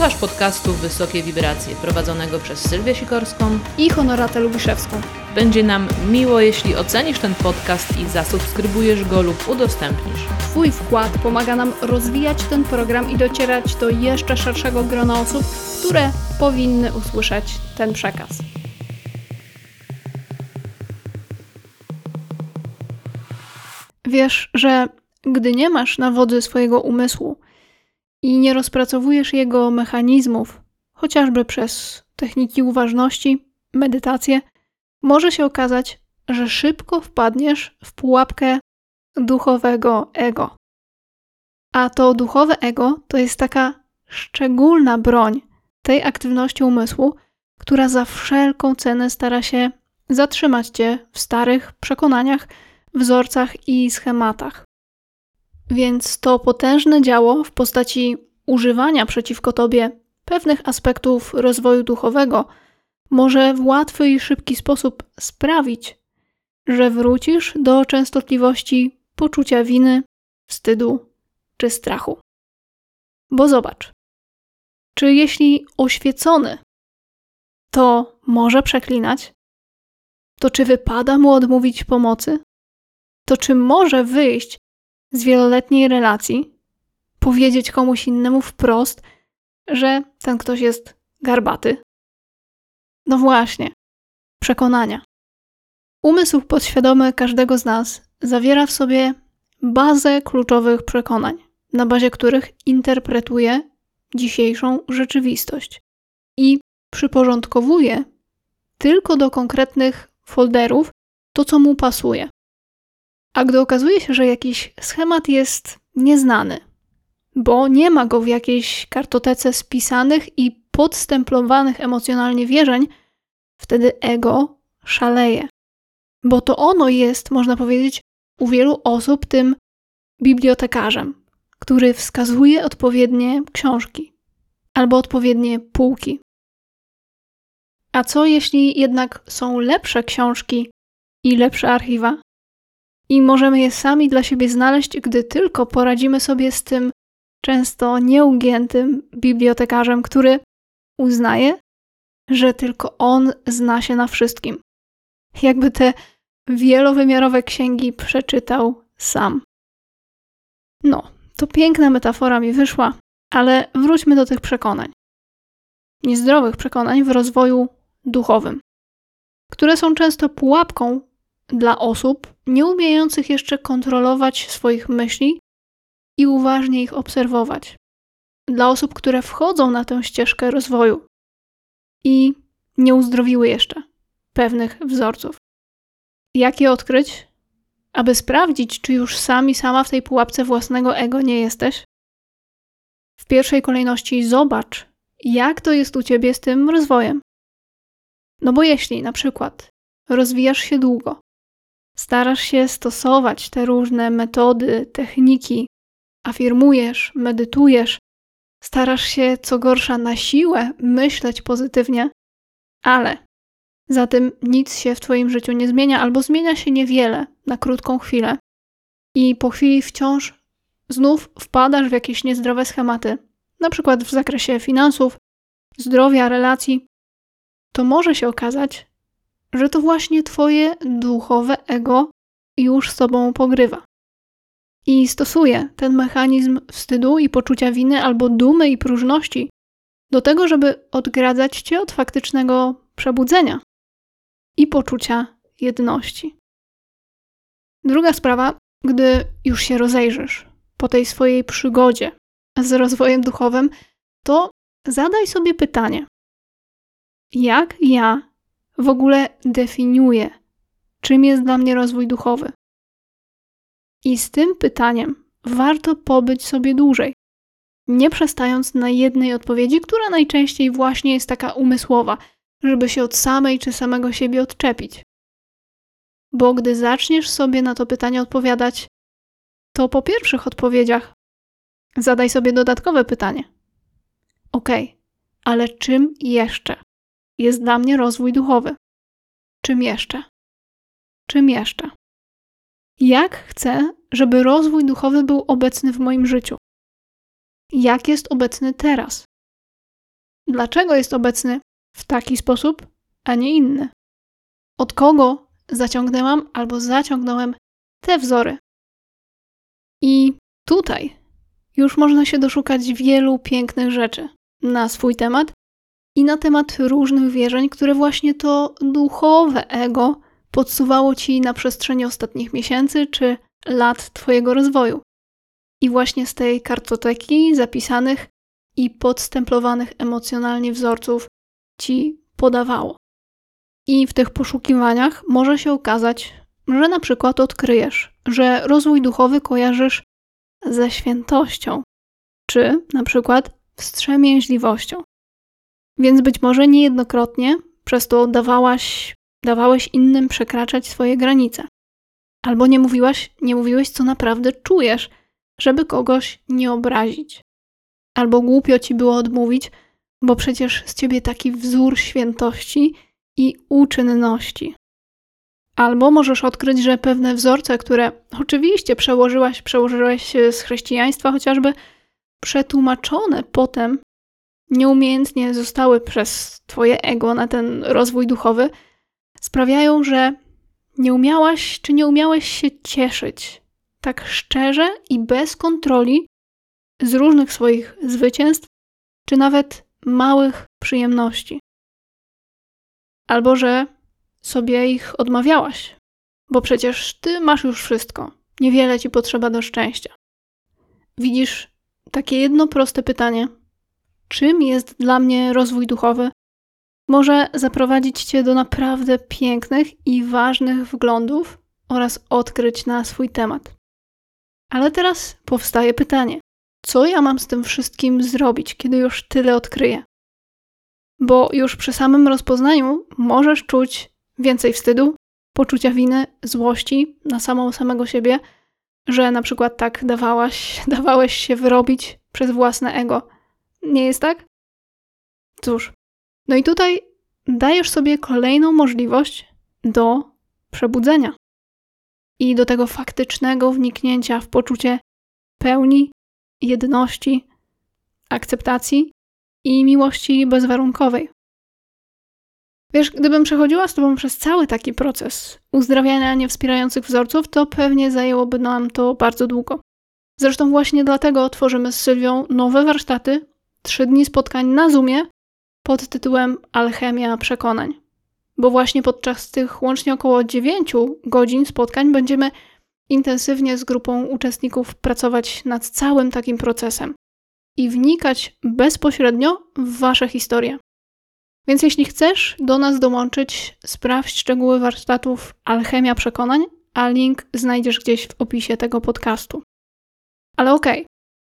Słuchasz podcastu Wysokie Wibracje, prowadzonego przez Sylwię Sikorską I Honoratę Lubiszewską. Będzie nam miło, jeśli ocenisz ten podcast i zasubskrybujesz go lub udostępnisz. Twój wkład pomaga nam rozwijać ten program i docierać do jeszcze szerszego grona osób, które powinny usłyszeć ten przekaz. Wiesz, że gdy nie masz na wodzy swojego umysłu i nie rozpracowujesz jego mechanizmów, chociażby przez techniki uważności, medytację, może się okazać, że szybko wpadniesz w pułapkę duchowego ego. A to duchowe ego to jest taka szczególna broń tej aktywności umysłu, która za wszelką cenę stara się zatrzymać cię w starych przekonaniach, wzorcach i schematach. Więc to potężne działo w postaci używania przeciwko tobie pewnych aspektów rozwoju duchowego może w łatwy i szybki sposób sprawić, że wrócisz do częstotliwości poczucia winy, wstydu czy strachu. Bo zobacz, czy jeśli oświecony to może przeklinać, to czy wypada mu odmówić pomocy? To czy może wyjść z wieloletniej relacji, powiedzieć komuś innemu wprost, że ten ktoś jest garbaty? No właśnie, przekonania. Umysł podświadomy każdego z nas zawiera w sobie bazę kluczowych przekonań, na bazie których interpretuje dzisiejszą rzeczywistość i przyporządkowuje tylko do konkretnych folderów to, co mu pasuje. A gdy okazuje się, że jakiś schemat jest nieznany, bo nie ma go w jakiejś kartotece spisanych i podstemplowanych emocjonalnie wierzeń, wtedy ego szaleje. Bo to ono jest, można powiedzieć, u wielu osób tym bibliotekarzem, który wskazuje odpowiednie książki albo odpowiednie półki. A co jeśli jednak są lepsze książki i lepsze archiwa? I możemy je sami dla siebie znaleźć, gdy tylko poradzimy sobie z tym często nieugiętym bibliotekarzem, który uznaje, że tylko on zna się na wszystkim. Jakby te wielowymiarowe księgi przeczytał sam. No, to piękna metafora mi wyszła, ale wróćmy do tych przekonań. Niezdrowych przekonań w rozwoju duchowym, które są często pułapką dla osób nieumiejących jeszcze kontrolować swoich myśli i uważnie ich obserwować. Dla osób, które wchodzą na tę ścieżkę rozwoju i nie uzdrowiły jeszcze pewnych wzorców. Jak je odkryć? Aby sprawdzić, czy już sami sama w tej pułapce własnego ego nie jesteś? W pierwszej kolejności zobacz, jak to jest u ciebie z tym rozwojem. No bo jeśli na przykład rozwijasz się długo, starasz się stosować te różne metody, techniki, afirmujesz, medytujesz, starasz się co gorsza na siłę myśleć pozytywnie, ale za tym nic się w Twoim życiu nie zmienia, albo zmienia się niewiele na krótką chwilę. I po chwili wciąż znów wpadasz w jakieś niezdrowe schematy, na przykład w zakresie finansów, zdrowia, relacji. To może się okazać, że to właśnie Twoje duchowe ego już z Tobą pogrywa. I stosuje ten mechanizm wstydu i poczucia winy albo dumy i próżności do tego, żeby odgradzać Cię od faktycznego przebudzenia i poczucia jedności. Druga sprawa, gdy już się rozejrzysz, po tej swojej przygodzie z rozwojem duchowym, to zadaj sobie pytanie: jak ja w ogóle definiuję, czym jest dla mnie rozwój duchowy? I z tym pytaniem warto pobyć sobie dłużej, nie przestając na jednej odpowiedzi, która najczęściej właśnie jest taka umysłowa, żeby się od samej czy samego siebie odczepić. Bo gdy zaczniesz sobie na to pytanie odpowiadać, to po pierwszych odpowiedziach zadaj sobie dodatkowe pytanie. Ok, ale czym jeszcze jest dla mnie rozwój duchowy? Czym jeszcze? Czym jeszcze? Jak chcę, żeby rozwój duchowy był obecny w moim życiu? Jak jest obecny teraz? Dlaczego jest obecny w taki sposób, a nie inny? Od kogo zaciągnęłam albo zaciągnąłem te wzory? I tutaj już można się doszukać wielu pięknych rzeczy na swój temat i na temat różnych wierzeń, które właśnie to duchowe ego podsuwało ci na przestrzeni ostatnich miesięcy czy lat Twojego rozwoju. I właśnie z tej kartoteki zapisanych i podstemplowanych emocjonalnie wzorców ci podawało. I w tych poszukiwaniach może się okazać, że na przykład odkryjesz, że rozwój duchowy kojarzysz ze świętością, czy na przykład wstrzemięźliwością. Więc być może niejednokrotnie przez to dawałaś, dawałeś innym przekraczać swoje granice. Albo nie mówiłaś, nie mówiłeś, co naprawdę czujesz, żeby kogoś nie obrazić. Albo głupio ci było odmówić, bo przecież z ciebie taki wzór świętości i uczynności. Albo możesz odkryć, że pewne wzorce, które oczywiście przełożyłaś, przełożyłeś z chrześcijaństwa chociażby, przetłumaczone potem nieumiejętnie zostały przez Twoje ego na ten rozwój duchowy, sprawiają, że nie umiałaś czy nie umiałeś się cieszyć tak szczerze i bez kontroli z różnych swoich zwycięstw, czy nawet małych przyjemności. Albo że sobie ich odmawiałaś, bo przecież ty masz już wszystko, niewiele ci potrzeba do szczęścia. Widzisz takie jedno proste pytanie: czym jest dla mnie rozwój duchowy? Może zaprowadzić cię do naprawdę pięknych i ważnych wglądów oraz odkryć na swój temat. Ale teraz powstaje pytanie: co ja mam z tym wszystkim zrobić, kiedy już tyle odkryję? Bo już przy samym rozpoznaniu możesz czuć więcej wstydu, poczucia winy, złości na samą samego siebie, że na przykład tak dawałaś, dawałeś się wyrobić przez własne ego. Nie jest tak? Cóż, no i tutaj dajesz sobie kolejną możliwość do przebudzenia i do tego faktycznego wniknięcia w poczucie pełni, jedności, akceptacji i miłości bezwarunkowej. Wiesz, gdybym przechodziła z Tobą przez cały taki proces uzdrawiania niewspierających wzorców, to pewnie zajęłoby nam to bardzo długo. Zresztą właśnie dlatego tworzymy z Sylwią nowe warsztaty, trzy dni spotkań na Zoomie pod tytułem Alchemia Przekonań. Bo właśnie podczas tych łącznie około 9 godzin spotkań będziemy intensywnie z grupą uczestników pracować nad całym takim procesem i wnikać bezpośrednio w Wasze historie. Więc jeśli chcesz do nas dołączyć, sprawdź szczegóły warsztatów Alchemia Przekonań, a link znajdziesz gdzieś w opisie tego podcastu. Ale okej, okay,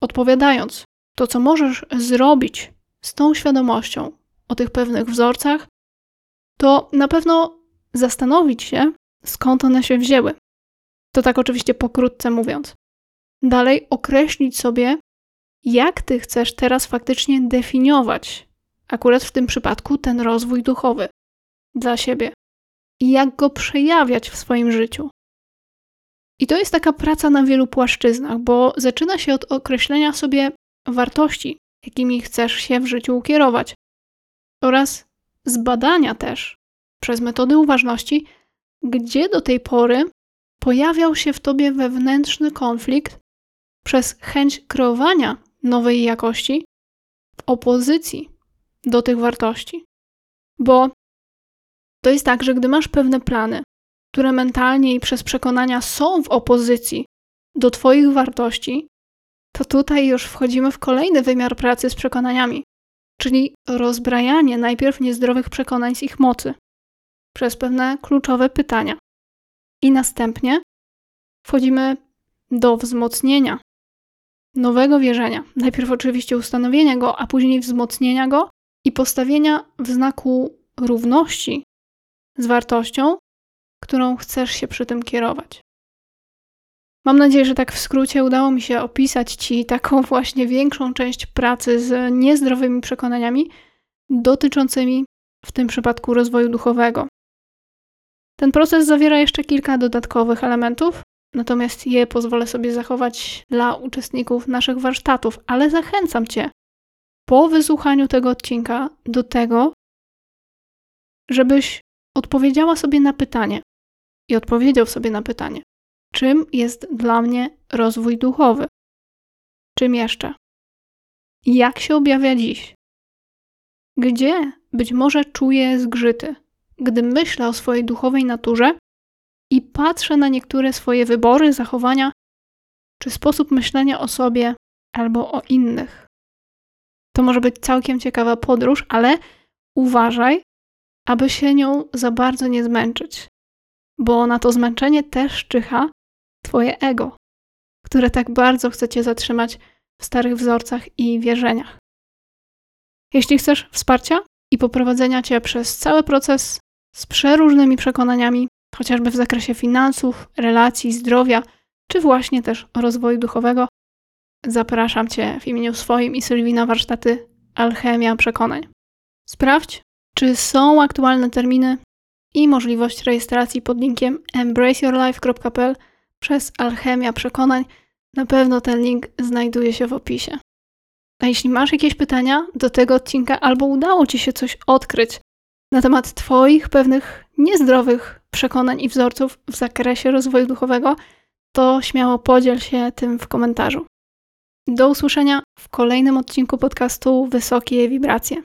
odpowiadając, to co możesz zrobić z tą świadomością o tych pewnych wzorcach, to na pewno zastanowić się, skąd one się wzięły. To tak oczywiście pokrótce mówiąc. Dalej określić sobie, jak ty chcesz teraz faktycznie definiować, akurat w tym przypadku, ten rozwój duchowy dla siebie i jak go przejawiać w swoim życiu. I to jest taka praca na wielu płaszczyznach, bo zaczyna się od określenia sobie wartości, jakimi chcesz się w życiu ukierować, oraz zbadania też przez metody uważności, gdzie do tej pory pojawiał się w tobie wewnętrzny konflikt przez chęć kreowania nowej jakości w opozycji do tych wartości. Bo to jest tak, że gdy masz pewne plany, które mentalnie i przez przekonania są w opozycji do Twoich wartości, to tutaj już wchodzimy w kolejny wymiar pracy z przekonaniami, czyli rozbrajanie najpierw niezdrowych przekonań z ich mocy przez pewne kluczowe pytania. I następnie wchodzimy do wzmocnienia nowego wierzenia. Najpierw oczywiście ustanowienia go, a później wzmocnienia go i postawienia w znaku równości z wartością, którą chcesz się przy tym kierować. Mam nadzieję, że tak w skrócie udało mi się opisać Ci taką właśnie większą część pracy z niezdrowymi przekonaniami dotyczącymi w tym przypadku rozwoju duchowego. Ten proces zawiera jeszcze kilka dodatkowych elementów, natomiast je pozwolę sobie zachować dla uczestników naszych warsztatów, ale zachęcam Cię po wysłuchaniu tego odcinka do tego, żebyś odpowiedziała sobie na pytanie i odpowiedział sobie na pytanie, czym jest dla mnie rozwój duchowy? Czym jeszcze? Jak się objawia dziś? Gdzie być może czuję zgrzyty, gdy myślę o swojej duchowej naturze i patrzę na niektóre swoje wybory, zachowania czy sposób myślenia o sobie albo o innych? To może być całkiem ciekawa podróż, ale uważaj, aby się nią za bardzo nie zmęczyć, bo na to zmęczenie też czyha Twoje ego, które tak bardzo chce Cię zatrzymać w starych wzorcach i wierzeniach. Jeśli chcesz wsparcia i poprowadzenia Cię przez cały proces z przeróżnymi przekonaniami, chociażby w zakresie finansów, relacji, zdrowia, czy właśnie też rozwoju duchowego, zapraszam Cię w imieniu swoim i Sylwii na warsztaty Alchemia Przekonań. Sprawdź, czy są aktualne terminy i możliwość rejestracji pod linkiem embraceyourlife.pl przez Alchemia Przekonań. Na pewno ten link znajduje się w opisie. A jeśli masz jakieś pytania do tego odcinka albo udało Ci się coś odkryć na temat Twoich pewnych niezdrowych przekonań i wzorców w zakresie rozwoju duchowego, to śmiało podziel się tym w komentarzu. Do usłyszenia w kolejnym odcinku podcastu Wysokie Wibracje.